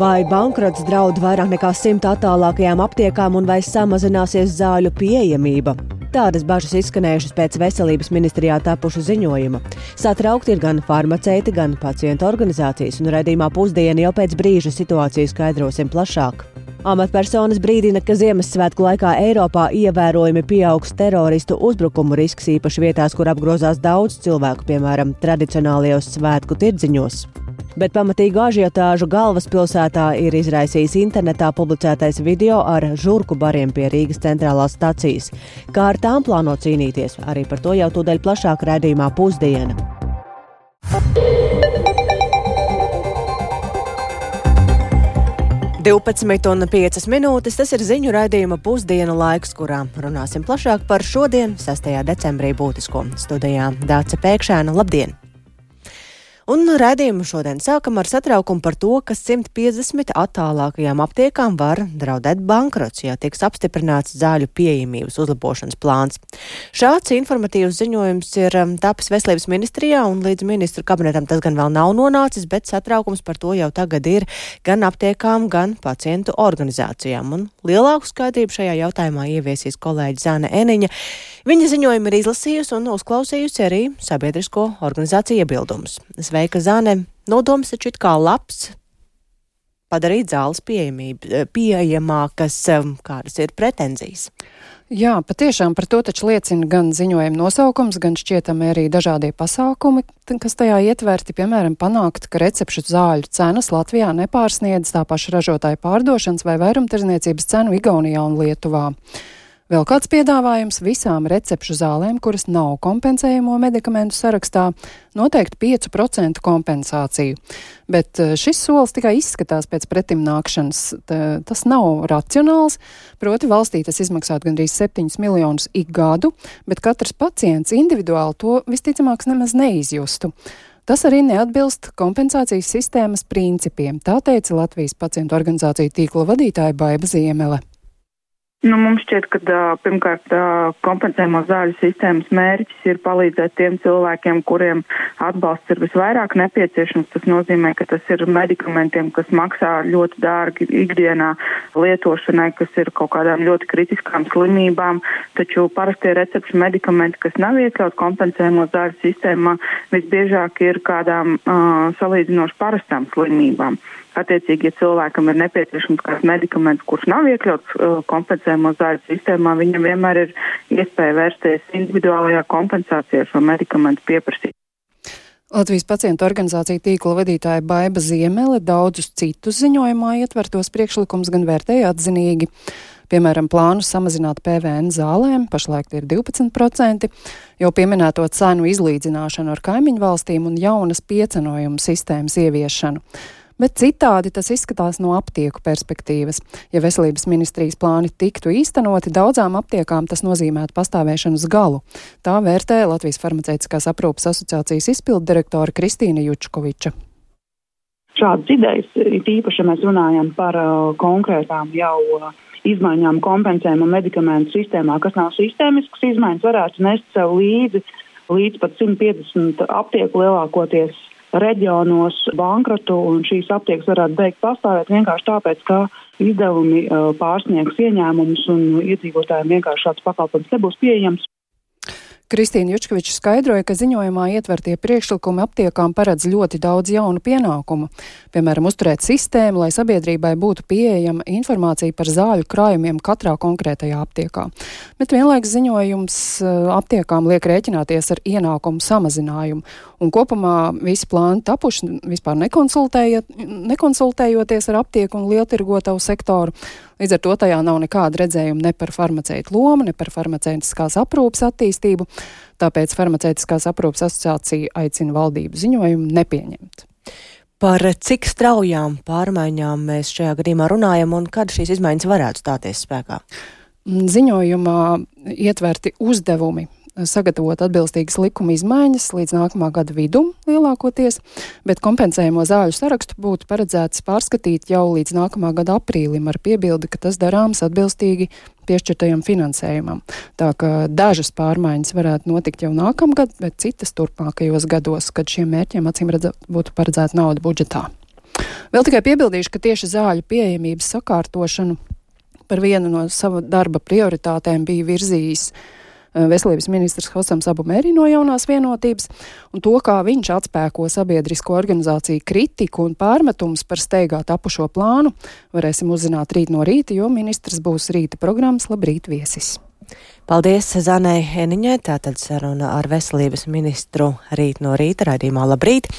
Vai bankrots draud vairāk nekā simt attālākajām aptiekām un vai samazināsies zāļu pieejamība? Tādas bažas izskanējušas pēc veselības ministrijā tapuša ziņojuma. Satraukti ir gan farmaceiti, gan pacientu organizācijas, un redzījumā pusdiena jau pēc brīža situāciju skaidrosim plašāk. Amatpersonas brīdina, ka Ziemassvētku laikā Eiropā ievērojami pieaugs teroristu uzbrukumu risks, īpaši vietās, kur apgrozās daudz cilvēku, piemēram, tradicionālajos svētku tirdziņos bet pamatīgu ažiotāžu galvaspilsētā ir izraisījis internetā publicētais video ar žurku bariem pie Rīgas centrālās stacijas. Kā ar tām plāno cīnīties, arī par to jau tūdaļ plašāk redzījumā pusdiena. 12,5 minūtes. Tas ir ziņu raidījuma pusdienu laiks, kurā runāsim plašāk par šodien, 6. decembrī, būtisko studijā Dāca Pēkšēna. Labdien! Un redzējumu šodien sākam ar satraukumu par to, ka 150 attālākajām aptiekām var draudēt bankrots, ja tiks apstiprināts zāļu pieejamības uzlabošanas plāns. Šāds informatīvs ziņojums ir um, tapis veselības ministrijā, un līdz ministru kabinetam tas gan vēl nav nonācis, bet satraukums par to jau tagad ir gan aptiekām, gan pacientu organizācijām. Un lielāku skaidrību šajā jautājumā ieviesīs kolēģi Zāne Eniņa. Viņa ziņojumu ir izlasījusi un uzklausījusi arī sabiedrisko organizāciju iebildumus. Sveika, Zane! Nodoms taču it kā labs padarīt zāles pieejamākas, um, kādas ir pretenzijas. Jā, patiešām par to taču liecina gan ziņojuma nosaukums, gan šķietami arī dažādie pasākumi, kas tajā ietverti, piemēram, panākt, ka recepšu zāļu cenas Latvijā nepārsniedz tā paša ražotāja pārdošanas vai vairumtirdzniecības cenu Igaunijā un Lietuvā. Vēl kāds piedāvājums visām recepšu zālēm, kuras nav kompensējamo medikamentu sarakstā, noteikti 5% kompensāciju. Bet eh, šis solis tikai izskatās pēc pretimnākšanas. Tas nav racionāls, proti valstī tas izmaksātu gandrīz 7 miljonus ik gadu, bet katrs pacients individuāli to visticamāk nemaz neizjustu. Tas arī neatbilst kompensācijas sistēmas principiem, tā teica Latvijas pacientu organizāciju tīkla vadītāja Baiba Ziemele. Nu, mums šķiet, ka pirmkārt kompensējamo zāļu sistēmas mērķis ir palīdzēt tiem cilvēkiem, kuriem atbalsts ir visvairāk nepieciešams. Tas nozīmē, ka tas ir medikamentiem, kas maksā ļoti dārgi ikdienā lietošanai, kas ir kaut kādām ļoti kritiskām slimībām, taču parastie recepšu medikamenti, kas nav iekļauts kompensējamo zāļu sistēmā, visbiežāk ir kādām uh, salīdzinoši parastām slimībām. Attiecīgi, ja cilvēkam ir nepieciešams kāds medikaments, kurš nav iekļauts uh, kompensējumu zāļu sistēmā, viņam vienmēr ir iespēja vērsties individuālajā kompensācijā šo medikamentu pieprasīt. Latvijas pacientu organizācija tīkla vadītāja Baiba Ziemele daudzus citus ziņojumā ietvertos priekšlikums gan vērtēja atzinīgi. Piemēram, plānu samazināt PVN zālēm, pašlaik tie ir 12%, jau pieminēto cenu izlīdzināšanu ar kaimiņu valstīm un jaunas piecenojumu sistēmas ieviešanu bet citādi tas izskatās no aptieku perspektīvas. Ja veselības ministrijas plāni tiktu īstenoti, daudzām aptiekām tas nozīmētu pastāvēšanas galu. Tā vērtē Latvijas farmaceitiskās aprūpas asociācijas izpildu direktore Kristīna Jučkoviča. Šādas idejas, it īpaši, ja mēs runājam par uh, konkrētām jau uh, izmaiņām kompensējumu medikamentu sistēmā, kas nav sistēmiskas izmaiņas, varētu nest sev līdzi līdz pat 150 aptieku lielākoties reģionos bankrotu un šīs aptiekas varētu beigt pastāvēt vienkārši tāpēc, ka izdevumi pārsniegs ieņēmumus un iedzīvotājiem vienkārši šāds pakalpojums nebūs pieejams. Kristīna Jučkoviča skaidroja, ka ziņojumā ietvertie priekšlikumi aptiekām paredz ļoti daudz jaunu pienākumu, piemēram, uzturēt sistēmu, lai sabiedrībai būtu pieejama informācija par zāļu krājumiem katrā konkrētajā aptiekā. Bet vienlaiks ziņojums eh, aptiekām liek rēķināties ar ienākumu samazinājumu, un kopumā visi plāni tapuši vispār nekonsultējoties ar aptieku un lieltirgotavu sektoru. Līdz ar to tajā nav nekāda redzējuma ne par farmaceitu lomu, ne par farmaceitiskās aprūpas attīstību. Tāpēc farmaceitiskās aprūpas asociācija aicina valdību ziņojumu nepieņemt. Par cik straujām pārmaiņām mēs šajā gadījumā runājam un kad šīs izmaiņas varētu stāties spēkā? Ziņojumā ietverti uzdevumi sagatavot atbilstīgas likuma izmaiņas līdz nākamā gada vidum lielākoties, bet kompensējamo zāļu sarakstu būtu paredzēts pārskatīt jau līdz nākamā gada aprīlim ar piebildi, ka tas darāms atbilstīgi piešķirtajam finansējumam. Tā ka dažas pārmaiņas varētu notikt jau nākamgad, bet citas turpmākajos gados, kad šiem mērķiem acīm redzot būtu paredzēta nauda budžetā. Vēl tikai piebildīšu, ka tieši zāļu pieejamības sakārtošanu par vienu no sava darba prioritātēm bija virzījis eh, veselības ministrs Hosams Abumēri no jaunās vienotības, un to, kā viņš atspēko sabiedrisko organizāciju kritiku un pārmetums par steigā tapušo plānu, varēsim uzzināt rīt no rīta, jo ministrs būs rīta programmas Labrīt viesis. Paldies Zanai Heniņai, tātad saruna ar veselības ministru rīt no rīta raidījumā Labrīt.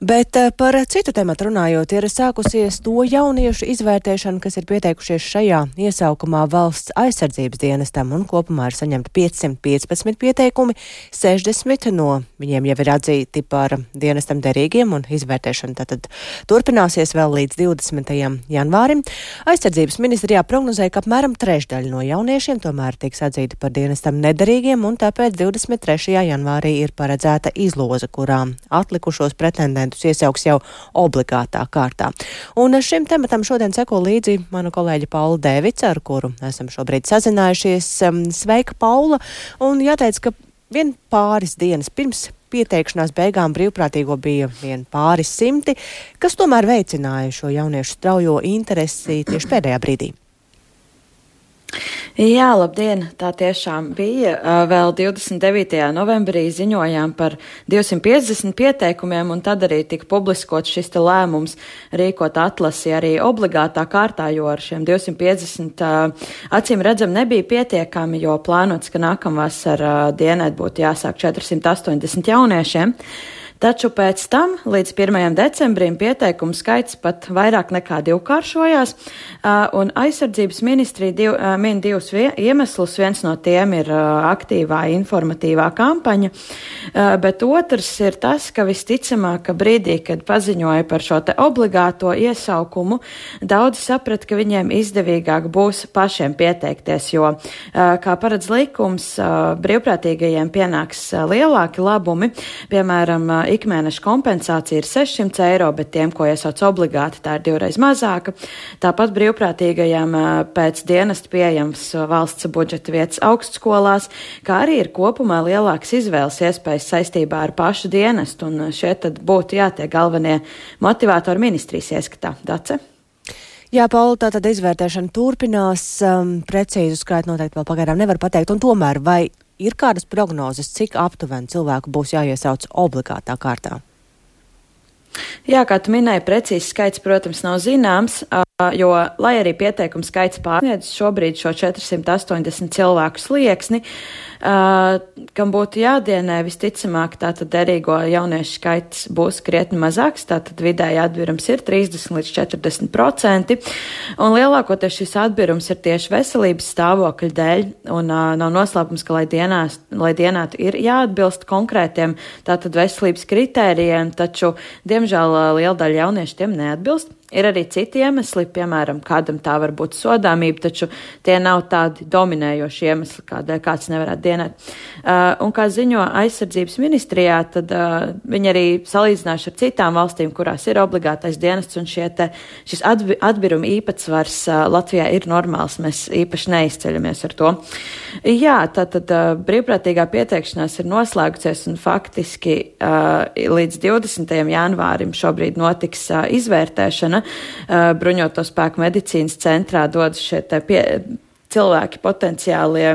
Bet eh, par citu tematu runājot, ir sākusies to jauniešu izvērtēšana, kas ir pieteikušies šajā iesaukumā valsts aizsardzības dienestam, un kopumā ir saņemti 515 pieteikumi, 60 no viņiem jau ir atzīti par dienestam derīgiem, un izvērtēšana tātad turpināsies vēl līdz 20. janvārim. Aizsardzības ministrijā prognozēja, ka apmēram trešdaļa no jauniešiem tomēr tiks atzīti par dienestam nederīgiem, un tāpēc 23. janvārī ir paredzēta izloze, kurām atlikušos pretendentus dokumentus iesauks jau obligātā kārtā. Un šim tematam šodien seko līdzi mana kolēģa Paula Dēvica, ar kuru esam šobrīd sazinājušies. Sveika, Paula! Un jāteic, ka vien pāris dienas pirms pieteikšanās beigām brīvprātīgo bija vien pāris simti, kas tomēr veicināja šo jauniešu straujo interesi tieši pēdējā brīdī. Jā, labdien! Tā tiešām bija. Vēl 29. novembrī ziņojām par 250 pieteikumiem, un tad arī tika publiskot šis lēmums rīkot atlasi arī obligātā kārtā, jo ar šiem 250 acīm redzam nebija pietiekami, jo plānots, ka nākamvasar dienēt būtu jāsāk 480 jauniešiem. Taču pēc tam līdz 1. decembrim pieteikumu skaits pat vairāk nekā divkāršojās, un aizsardzības ministrija div, min divus iemeslus. Viens no tiem ir aktīvā informatīvā kampaņa, bet otrs ir tas, ka visticamāk, ka brīdī, kad paziņoja par šo te obligāto iesaukumu, daudzi saprat, ka viņiem izdevīgāk būs pašiem pieteikties, jo, kā paredz likums, brīvprātīgajiem pienāks lielāki labumi, piemēram, ikmēneša kompensācija ir 600 eiro, bet tiem, ko iesauc obligāti, tā ir divreiz mazāka. Tāpat brīvprātīgajiem pēc dienesta pieejams valsts budžeta vietas augstskolās, kā arī ir kopumā lielāks izvēles iespējas saistībā ar pašu dienestu, un šie tad būtu jātie galvenie motivātori ministrijas ieskatā. Dace? Jā, Paula, tā tad izvērtēšana turpinās. Um, precīzu skaitu noteikti vēl pagaidām nevar pateikt. Un tomēr, vai ir kādas prognozes, cik aptuveni cilvēku būs jāiesauc obligātā kārtā? Jā, kā tu minēji, precīzi skaits, protams, nav zināms, jo, lai arī pieteikumu skaits pārsniedz šobrīd šo 480 cilvēku slieksni, uh, kam būtu jādienē, visticamāk, tātad derīgo jauniešu skaits būs krietni mazāks, tātad vidēji atbirums ir 30 līdz 40 procenti, un lielākoties šis atbirums ir tieši veselības stāvokļa dēļ, un uh, nav noslēpums, ka, lai, dienās, lai dienātu, ir jāatbilst konkrētiem tātad veselības kritērijiem, taču, diemžēl, uh, liela daļa jauniešu tiem neatbilst. Ir arī citi iemesli, piemēram, kādam tā var būt sodāmība, taču tie nav tādi dominējoši iemesli, kādēļ kāds nevarētu dienēt. Uh, un kā ziņo aizsardzības ministrijā, tad uh, viņi arī salīdzinājuši ar citām valstīm, kurās ir obligātais dienests, un te, šis atbi, atbiruma īpatsvars uh, Latvijā ir normāls. Mēs īpaši neizceļamies ar to. Jā, tātad uh, brīvprātīgā pieteikšanās ir noslēgusies, un faktiski uh, līdz 20. janvārim šobrīd notiks uh, izvērtēšana uh, bruņoto spēku medicīnas centrā dodas šie pie, cilvēki potenciālie,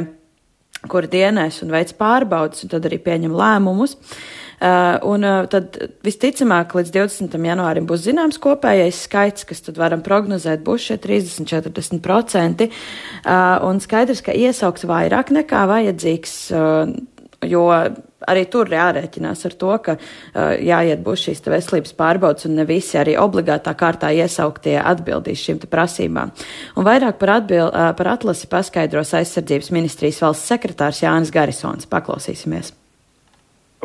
kuri dienēs un veids pārbaudas, un tad arī pieņem lēmumus. Uh, un uh, tad visticamāk līdz 20. janvārim būs zināms kopējais skaits, kas tad varam prognozēt būs šie 30-40%. Uh, un skaidrs, ka iesauks vairāk nekā vajadzīgs, uh, jo arī tur jārēķinās ar to, ka uh, jāiet būs šīs veselības pārbaudas un ne visi arī obligātā kārtā iesauktie atbildīs šīm prasībām. Un vairāk par, atbild, uh, par atlasi paskaidros aizsardzības ministrijas valsts sekretārs Jānis Garisons. Paklausīsimies!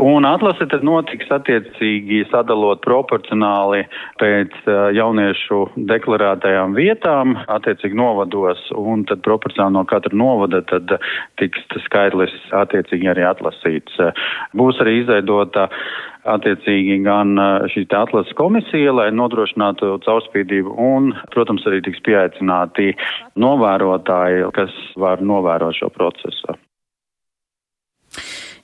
Un atlase tad notiks attiecīgi sadalot proporcionāli pēc jauniešu deklarētajām vietām, attiecīgi novados, un tad proporcionāli no katra novada tad tiks skaidrs attiecīgi arī atlasīts. Būs arī izveidota attiecīgi gan šī atlases komisija, lai nodrošinātu caurspīdību, un, protams, arī tiks pieaicināti novērotāji, kas var novērot šo procesu.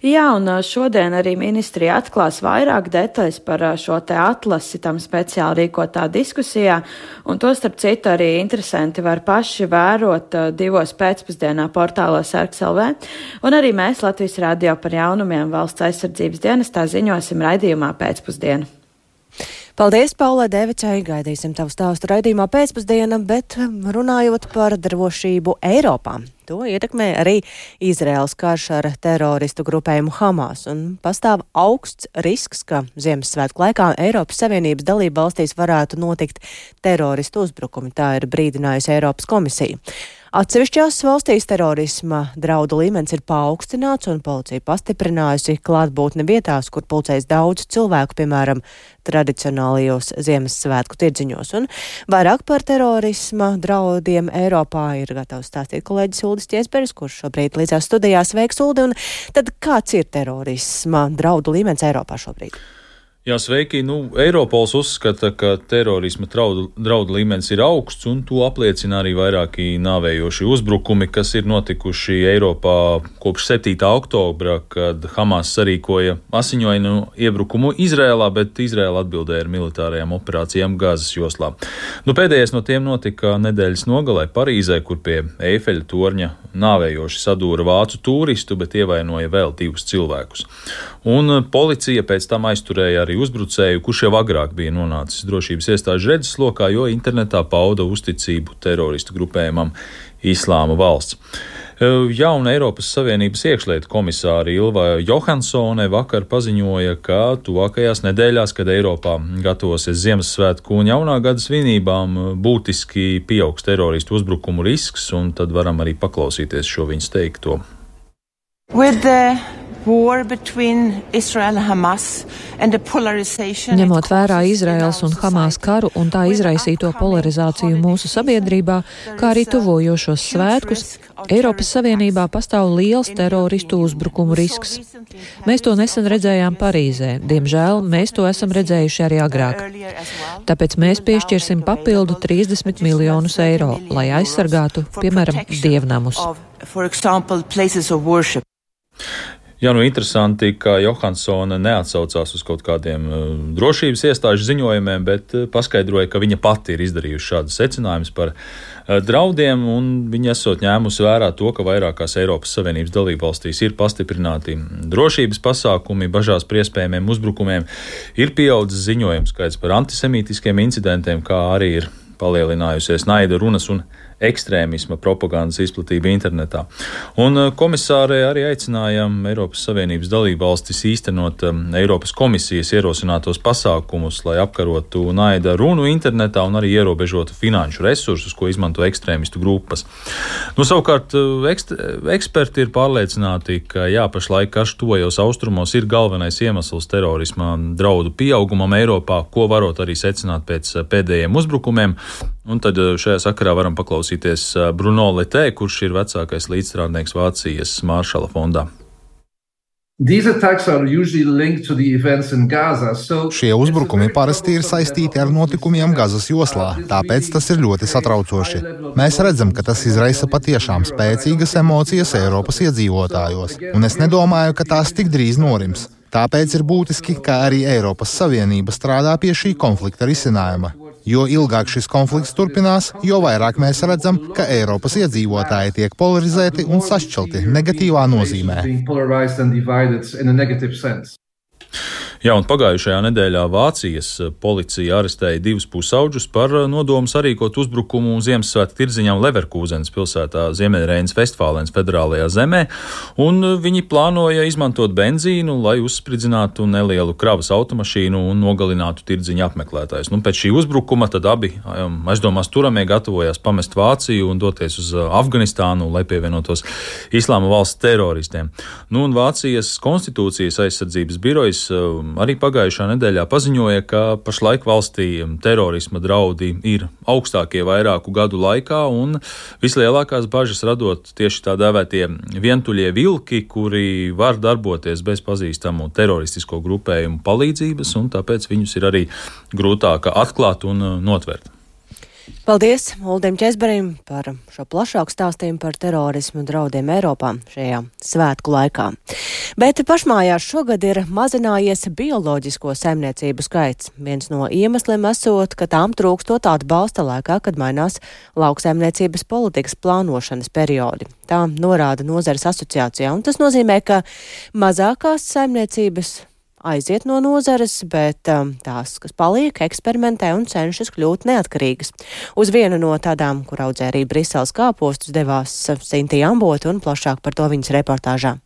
Jā, un šodien arī ministrija atklās vairāk detaļas par šo te atlasi tam speciāli rīkotā diskusijā, un to starp citu arī interesanti var paši vērot divos pēcpusdienā portālos RXLV, un arī mēs Latvijas radio par jaunumiem valsts aizsardzības dienestā ziņosim raidījumā pēcpusdienu. Paldies, Paulai Devicai. Gaidīsim tavu stāstu raidījumā pēcpusdienā, bet um, runājot par drošību Eiropā. To ietekmē arī Izraels karš ar teroristu grupējumu Hamas, un pastāv augsts risks, ka Ziemassvētku laikā Eiropas Savienības dalība valstīs varētu notikt teroristu uzbrukumi. Tā ir brīdinājusi Eiropas komisija. Atsevišķās valstīs terorisma draudu līmenis ir paaugstināts un policija pastiprinājusi klātbūtni vietās, kur pulcēs daudz cilvēku, piemēram, tradicionālajos Ziemassvētku tirdziņos. Un vairāk par terorisma draudiem Eiropā ir gatavs stāstīt kolēģis Uldis Tiesberis, kurš šobrīd līdzās studijās veiks Uldi. Un tad kāds ir terorisma draudu līmenis Eiropā šobrīd? Jā, sveiki. Nu, Eiropols uzskata, ka terorisma draudu, draudu līmenis ir augsts, un to apliecina arī vairāki nāvējoši uzbrukumi, kas ir notikuši Eiropā kopš 7. oktobra, kad Hamas sarīkoja asiņoinu iebrukumu Izrēlā, bet Izrēla atbildēja ar militārajām operācijām Gazas joslā. Nu, pēdējais no tiem notika nedēļas nogalē Parīzē, kur pie Eifeļa torņa nāvējoši sadūra vācu turistu, bet ievainoja vēl divus cilvēkus. Un policija pēc tam aizturēja arī uzbrucēju, kurš jau agrāk bija nonācis drošības iestāžu redzeslokā, jo internetā pauda uzticību teroristu grupējumam Islāma valsts. E, jauna Eiropas Savienības iekšlietu komisāra Ilva Johansone vakar paziņoja, ka tuvākajās nedēļās, kad Eiropā gatavosies Ziemassvētku un jaunā gada svinībām, būtiski pieaugs teroristu uzbrukumu risks, un tad varam arī paklausīties šo viņas teikto. With the Ņemot vērā Izraels un Hamas karu un tā izraisīto polarizāciju mūsu sabiedrībā, kā arī tuvojošos svētkus, Eiropas Savienībā pastāv liels teroristu uzbrukumu risks. Mēs to nesen redzējām Parīzē. Diemžēl mēs to esam redzējuši arī agrāk. Tāpēc mēs piešķirsim papildu 30 miljonus eiro, lai aizsargātu, piemēram, dievnamus. Jā, nu interesanti, ka Johansone neatsaucās uz kaut kādiem uh, drošības iestāžu ziņojumiem, bet uh, paskaidroja, ka viņa pati ir izdarījusi šādus secinājumus par uh, draudiem, un viņa esot ņēmusi vērā to, ka vairākās Eiropas Savienības dalībvalstīs ir pastiprināti drošības pasākumi, bažās par iespējamiem uzbrukumiem, ir pieaudzis ziņojums skaits par antisemītiskiem incidentiem, kā arī ir palielinājusies naida runas un ekstrēmisma propagandas izplatība internetā. Un uh, komisārē arī aicinājām Eiropas Savienības dalību valstis īstenot um, Eiropas komisijas ierosinātos pasākumus, lai apkarotu naida runu internetā un arī ierobežotu finanšu resursus, ko izmanto ekstrēmistu grupas. Nu, savukārt ekst, eksperti ir pārliecināti, ka jā, pašlaik karš tuvajos austrumos ir galvenais iemesls terorisma draudu pieaugumam Eiropā, ko varot arī secināt pēc pēdējiem uzbrukumiem. Un tad šajā sakarā varam paklausīties paklausīties Bruno Letē, kurš ir vecākais līdzstrādnieks Vācijas Māršala fondā. Šie uzbrukumi parasti ir saistīti ar notikumiem Gazas joslā, tāpēc tas ir ļoti satraucoši. Mēs redzam, ka tas izraisa patiešām spēcīgas emocijas Eiropas iedzīvotājos, un es nedomāju, ka tās tik drīz norims. Tāpēc ir būtiski, ka arī Eiropas Savienība strādā pie šī konflikta risinājuma. Jo ilgāk šis konflikts turpinās, jo vairāk mēs redzam, ka Eiropas iedzīvotāji tiek polarizēti un sašķelti negatīvā nozīmē. Jā, un pagājušajā nedēļā Vācijas eh, policija arestēja divus pusauģus par eh, nodomu sarīkot uzbrukumu Ziemassvētku tirdziņām Leverkūzenes pilsētā Ziemeļreinas Vestfālēnas federālajā zemē, un eh, viņi plānoja izmantot benzīnu, lai uzspridzinātu nelielu kravas automašīnu un nogalinātu tirdziņa apmeklētājus. Nu, pēc šī uzbrukuma tad abi aizdomās turamie gatavojās pamest Vāciju un doties uz Afganistānu, lai pievienotos Islāma valsts teroristiem. Nu, un Vācijas konstitūcijas aizsardzības birojas arī pagājušā nedēļā paziņoja, ka pašlaik valstī terorisma draudi ir augstākie vairāku gadu laikā, un vislielākās bažas radot tieši tā dēvētie vientuļie vilki, kuri var darboties bez pazīstamu teroristisko grupējumu palīdzības, un tāpēc viņus ir arī grūtāk atklāt un notvert. Paldies Uldim Česberim par šo plašāku stāstījumu par terorismu draudiem Eiropā šajā svētku laikā. Bet pašmājās šogad ir mazinājies bioloģisko saimniecību skaits. Viens no iemesliem esot, ka tām trūkstot atbalsta laikā, kad mainās lauksaimniecības politikas plānošanas periodi. Tā norāda nozares asociācijā, un tas nozīmē, ka mazākās saimniecības aiziet no nozares, bet um, tās, kas paliek, eksperimentē un cenšas kļūt neatkarīgas. Uz vienu no tādām, kur audzē arī Briseles kāpostus, devās Sintīna Ambota un plašāk par to viņas reportāžā.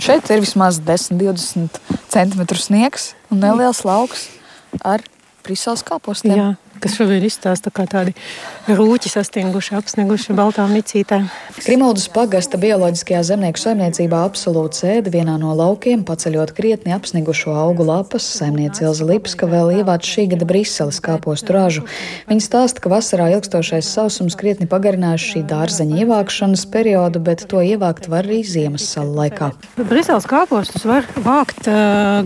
Šeit ir vismaz 10-20 cm sniegs un neliels lauks ar Briseles kāpostiem. Jā kas šobrīd izstāsta kā tādi rūķi sastinguši, apsnieguši baltām micītēm. Krimuldas pagasta bioloģiskajā zemnieku saimniecībā absolūti sēda vienā no laukiem, paceļot krietni apsnigušo augu lapas. Saimniece Ilza Lipska vēl ievāc šī gada Briseles kāpostu ražu. Viņa stāsta, ka vasarā ilgstošais sausums krietni pagarinājis šī dārzeņa ievākšanas periodu, bet to ievākt var arī Ziemassala laikā. Briseles kāpostus var vākt,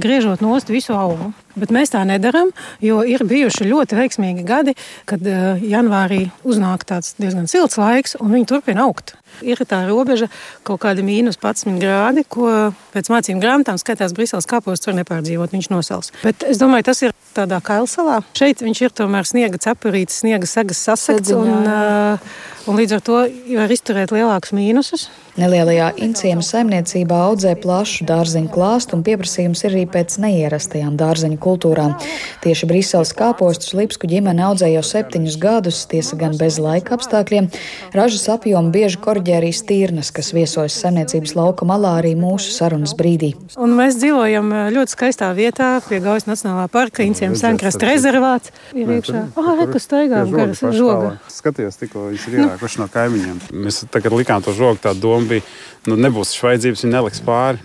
griežot nost visu augu. Bet mēs tā nedarām, jo ir bijuši ļoti veiksmīgi gadi, kad uh, janvārī uznāk tāds diezgan silts laiks, un viņi turpina augt. Ir tā robeža kaut kāda mīnus 11 grādi, ko pēc mācību grāmatām skatās Briseles kāpostus var nepārdzīvot, viņš nosals. Bet es domāju, tas ir tādā kailsalā. Šeit viņš ir tomēr sniega cepurītes, sniega sagas sasakts, un, uh, un līdz ar to var izturēt lielākus mīnusus. Nelielajā incījuma saimniecībā audzē plašu dārzeņu klāstu un pieprasījums ir arī pēc neierastajām dārzeņu kultūrām. Tieši Briseles kāpostus Lipsku ģimene audzē jau septiņus gadus, tiesa gan bez laika apstākļiem. Ražas apjomu bieži korģē arī stīrnas, kas viesojas saimniecības lauka malā arī mūsu sarunas brīdī. Un mēs dzīvojam ļoti skaistā vietā pie Gaujas Nacionālā parka, Incījuma Senkrasta rezervāts. Ir iekšā, ah, reku staigām garas žoga. Skaties, tikko viņš ir ienākuši no kaimiņiem. Mēs tagad likām to žogu tā doma bija, nu, nebūs vajadzības, viņi neliks pāri.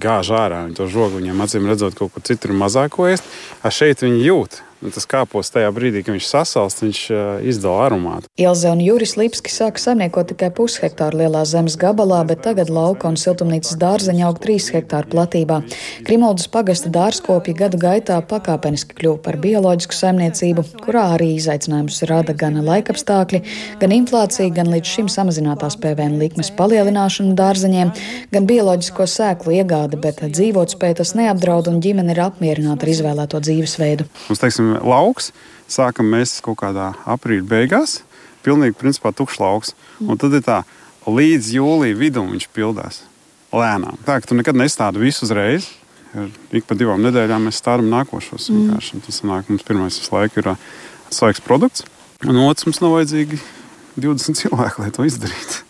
Gāž ārā, viņi to žogu viņiem acīm redzot, kaut kur citur mazāko ēst. A šeit viņi jūt, Un tas kāpos tajā brīdī, kad viņš sasalst, viņš uh, izdala aromātu. Ilze un Juris Lipski sāka saimniekot tikai pushektāru lielā zemes gabalā, bet tagad lauka un siltumnīcas dārzeņi aug 3 hektāru platībā. Krimoldas pagasta dārzkopji gadu gaitā pakāpeniski kļuva par bioloģisku saimniecību, kurā arī izaicinājumus rada gan laikapstākļi, gan inflācija, gan līdz šim samazinātās PVN likmes palielināšana dārzeņiem, gan bioloģisko sēklu iegāde, bet dzīvotspēja tas neapdraud un ģimene ir apmierināta ar izvēlēto dzīvesveidu. Mums, teiksim, lauks. Sākam mēs kaut kādā aprīļa beigās. Pilnīgi principā tukšs lauks. Un tad ir tā, līdz jūlijā vidum viņš pildās lēnām. Tā ka tu nekad nestādi visu uzreiz. Ik pa divām nedēļām mēs stādām nākošos. Mm. Tas sanāk, mums pirmais laika ir svaigs produkts, un otrs mums nav vajadzīgi 20 cilvēki, lai to izdarītu.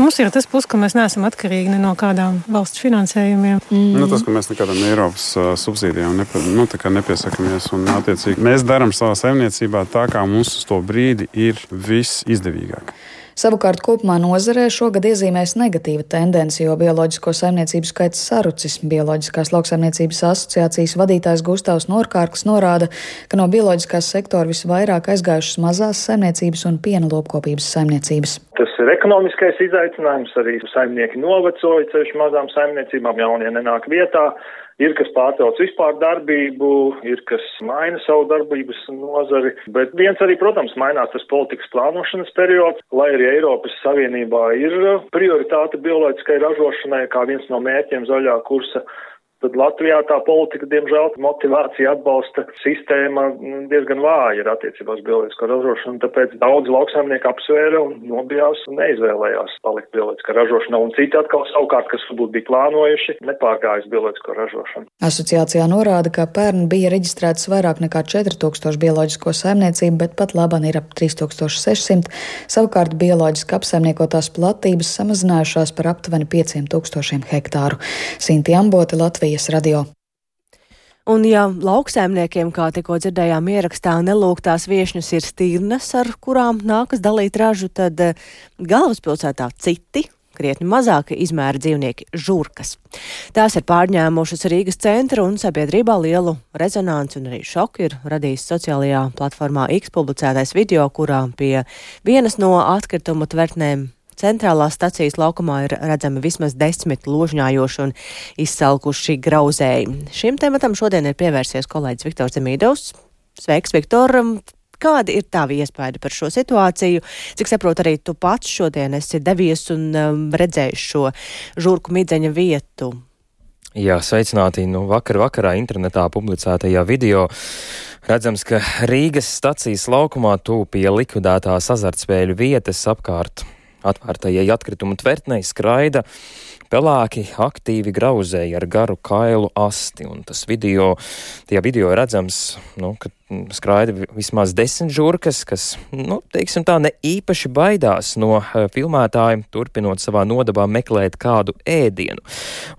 Mums ir tas plus, ka mēs neesam atkarīgi ne no kādām valsts finansējumiem. Mm. Nu, tas, ka mēs nekādām Eiropas uh, subsīdijām nepa, nu, nepiesakāmies un attiecīgi mēs darām savā saimniecībā tā, kā mums uz to brīdi ir visizdevīgāk. Savukārt kopumā nozarē šogad iezīmēs negatīva tendence, jo bioloģisko saimniecību skaits sarucis. Bioloģiskās lauksaimniecības asociācijas vadītājs Gustavs Norkārklis norāda, ka no bioloģiskās sektora visvairāk aizgājušas mazās saimniecības un piena lopkopības saimniecības. Tas ir ekonomiskais izaicinājums, arī saimnieki novecoja ceļš mazām saimniecībām, jaunie nenāk vietā. Ir, kas pārtrauc vispār darbību, ir, kas maina savu darbības nozari, bet viens arī, protams, mainās tas politikas plānošanas periods, lai arī Eiropas Savienībā ir prioritāte bioloģiskai ražošanai kā viens no mērķiem zaļā kursa Tad Latvijā tā politika, diemžēl, motivācija atbalsta sistēma nu, diezgan vāja ir attiecībā uz bioloģisko ražošanu, tāpēc daudz lauksaimnieku apsvēra un nobijās un neizvēlējās palikt bioloģiskā ražošanā, un citi atkal savukārt, kas varbūt bija plānojuši, nepārgājas bioloģisko ražošanu. Asociācijā norāda, ka pērn bija reģistrēts vairāk nekā 4000 bioloģisko saimniecību, bet pat labāk ir ap 3600. Savukārt bioloģiski apsaimniekotās platības samazinājušās par aptuveni 5000 hektāru. Sinti Ambote, Latvija. Latvijas radio. Un, ja lauksēmniekiem, kā tikko dzirdējām ierakstā, nelūgtās viešņas ir stīrnes, ar kurām nākas dalīt ražu, tad eh, galvaspilsētā citi krietni mazāka izmēra dzīvnieki - žurkas. Tās ir pārņēmušas Rīgas centra un sabiedrībā lielu rezonanci un arī šoku ir radījis sociālajā platformā X publicētais video, kurā pie vienas no atkritumu tvertnēm centrālās stacijas laukumā ir redzami vismaz desmit ložņājoši un izsalkuši grauzēji. Šim tematam šodien ir pievērsies kolēģis Viktors Zemīdovs. Sveiks, Viktor! Kāda ir tava iespēja par šo situāciju? Cik saprotu, arī tu pats šodien esi devies un um, redzējis šo žurku midzeņa vietu. Jā, sveicināti. Nu, vakar vakarā internetā publicētajā video redzams, ka Rīgas stacijas laukumā tūpīja likvidētās azartspēļu vietas apkārt atvērtajai atkritumu tvertnei skraida pelēki aktīvi grauzēji ar garu kailu asti, un tas video, tie video redzams, nu, ka skraida vismaz desmit žurkas, kas, nu, teiksim tā, ne īpaši baidās no uh, filmētājiem, turpinot savā nodabā meklēt kādu ēdienu.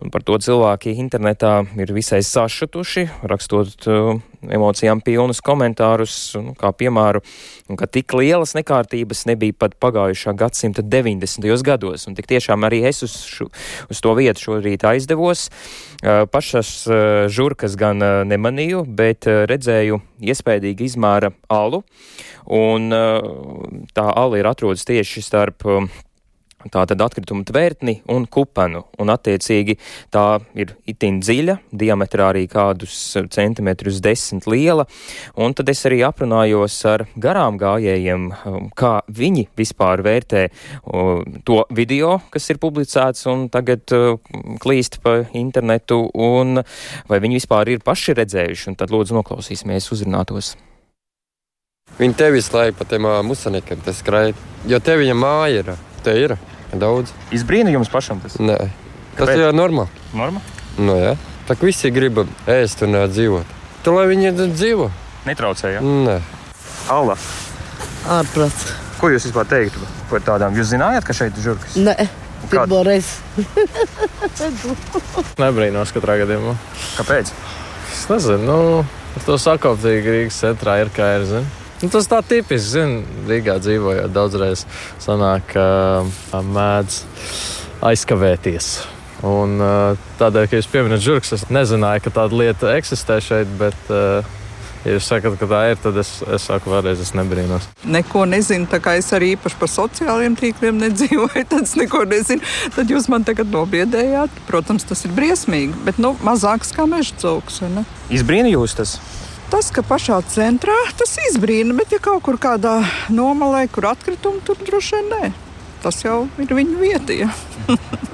Un par to cilvēki internetā ir visai sašutuši, rakstot uh, emocijām pilnus komentārus, nu, kā piemēru, ka tik lielas nekārtības nebija pat pagājušā gadsimta 90. gados, un tik tiešām arī es uz, šu, uz to vietu šorīt aizdevos. Uh, pašas žurkas gan nemanīju, bet redzēju iespēju iespējīgi izmēra alu, un uh, tā ala ir atrodas tieši starp um, tātad atkritumu tvērtni un kupenu, un attiecīgi tā ir itin dziļa, diametrā arī kādus centimetrus desmit liela, un tad es arī aprunājos ar garām gājējiem, um, kā viņi vispār vērtē to video, kas ir publicēts un tagad uh, klīst pa internetu, un vai viņi vispār ir paši redzējuši, un tad lūdzu noklausīsimies uzrunātos. Viņi te visu laiku pa tiem musaniekiem skraida, jo te viņa māja ir. Te ir daudz. Izbrīna jums pašam tas? Nē, tas Kāpēc? ir normāli. Norma? Nu, jā. Tā kā visi grib ēst un dzīvot. Tur lai viņi dzīvo. Netraucē, jā? Nē. Alla. Ārprāts. Ko jūs vispār teiktu par tādām? Jūs zinājāt, ka šeit ir žurkas? Nē. Pirmo reizi. Nebrīnos katrā gadījumā. Kāpēc? Es nezinu, nu, to sakoptīgi Rīgas centrā ir kā ir. Zin? Nu, tas tā tipiski, zin, Rīgā dzīvojot daudzreiz sanāk, ka mēdz aizkavēties. Un, tādēļ, ka jūs pieminat žurks, es nezināju, ka tāda lieta eksistē šeit, bet Ja jūs sakat, ka tā ir, tad es, es saku, vēlreiz es nebrīnos. Neko nezinu, tā kā es arī īpaši par sociālajiem tīkliem nedzīvoju, tad es neko nezinu. Tad jūs man tagad nobiedējāt. Protams, tas ir briesmīgi, bet nu, mazāks kā meža cūks. Izbrīna jūs tas? Tas, ka pašā centrā tas izbrīna, bet ja kaut kur kādā nomalē, kur atkritumi, tur droši vien nē. Tas jau ir viņa vieta. Ja.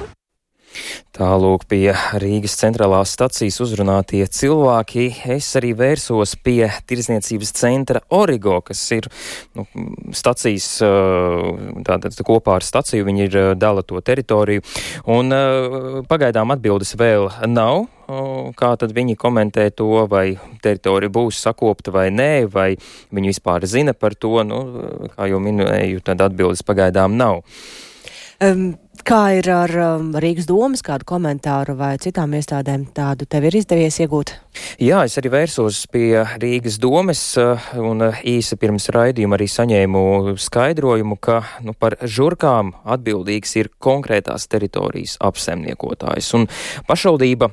Tālūk pie Rīgas centrālās stacijas uzrunātie cilvēki. Es arī vērsos pie tirzniecības centra Origo, kas ir nu, stacijas, tātad kopā ar staciju viņi ir dala to teritoriju. Un pagaidām atbildes vēl nav. Kā tad viņi komentē to, vai teritorija būs sakopta vai nē, vai viņi vispār zina par to, nu, kā jau minēju, tad atbildes pagaidām nav. Um, Kā ir ar um, Rīgas domas kādu komentāru vai citām iestādēm tādu tev ir izdevies iegūt? Jā, es arī vērsos pie Rīgas domes uh, un uh, īsi pirms raidījuma arī saņēmu skaidrojumu, ka nu, par žurkām atbildīgs ir konkrētās teritorijas apsaimniekotājs. Un pašvaldība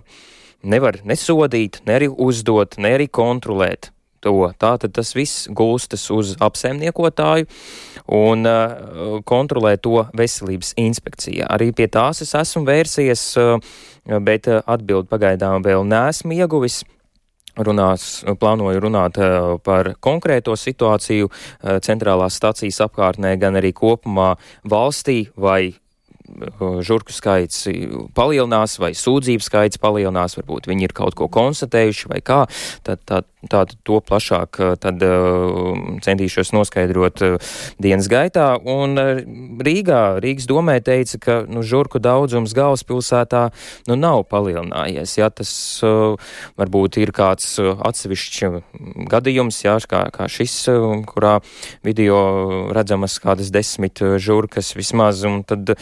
nevar nesodīt, ne arī uzdot, ne arī kontrolēt to. Tātad tas viss gulstas uz apsaimniekotāju un uh, kontrolē to veselības inspekcija. Arī pie tās es esmu vērsies, uh, bet uh, atbildi pagaidām vēl neesmu ieguvis runās, plānoju runāt uh, par konkrēto situāciju uh, centrālās stacijas apkārtnē, gan arī kopumā valstī vai žurku skaits palielinās vai sūdzību skaits palielinās, varbūt viņi ir kaut ko konstatējuši vai kā, tad tā, tā, to plašāk tad centīšos noskaidrot dienas gaitā. Un Rīgā, Rīgas domē teica, ka nu, žurku daudzums galvaspilsētā nu, nav palielinājies. Ja, tas varbūt ir kāds atsevišķs gadījums, jā, kā, kā šis, kurā video redzamas kādas desmit žurkas vismaz, un tad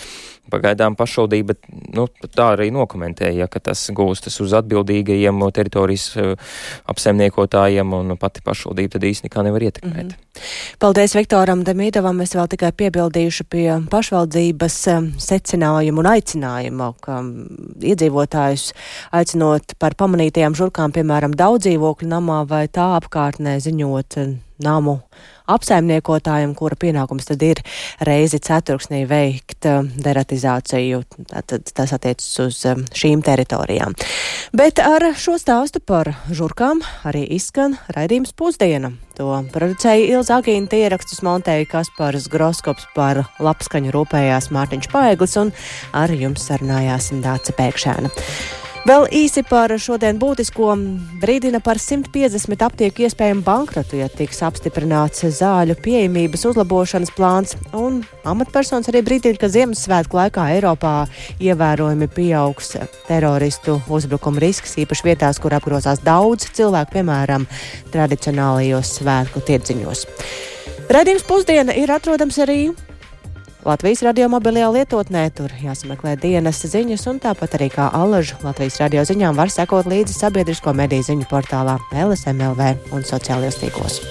Pagaidām pašvaldība nu, tā arī nokomentēja, ka tas gūstas uz atbildīgajiem teritorijas uh, apsaimniekotājiem un pati pašvaldība tad īsti nekā nevar ietekmēt. Mm -hmm. Paldies Viktoram Demīdovam. Es vēl tikai piebildīšu pie pašvaldības um, secinājumu un aicinājumu, ka um, iedzīvotājus aicinot par pamanītajām žurkām, piemēram, daudz dzīvokļu namā vai tā apkārtnē ziņot namu apsaimniekotājiem, kura pienākums tad ir reizi ceturksnī veikt uh, deratizāciju. Tad tas attiecas uz um, šīm teritorijām. Bet ar šo stāstu par žurkām arī izskan raidījums pusdiena. To producēja Ilza Agīna, ierakstus montēja Kaspars Groskops par lapskaņu rūpējās Mārtiņš Paeglis un ar jums sarunājās Dāca Pēkšēna. Vēl īsi par šodien būtisko brīdina par 150 aptieku iespējamu bankrotu, ja tiks apstiprināts zāļu pieejamības uzlabošanas plāns. Un amatpersonas arī brīdina, ka Ziemassvētku laikā Eiropā ievērojami pieaugs teroristu uzbrukuma risks, īpaši vietās, kur apgrozās daudz cilvēku, piemēram, tradicionālajos svētku tirdziņos. Radījums pusdiena ir atrodams arī Latvijas radio mobilajā lietotnē. Tur jāsameklē dienas ziņas, un tāpat arī kā alažu Latvijas radio ziņām var sekot līdzi sabiedrisko mediju ziņu portālā LSMLV un sociālajos tīklos.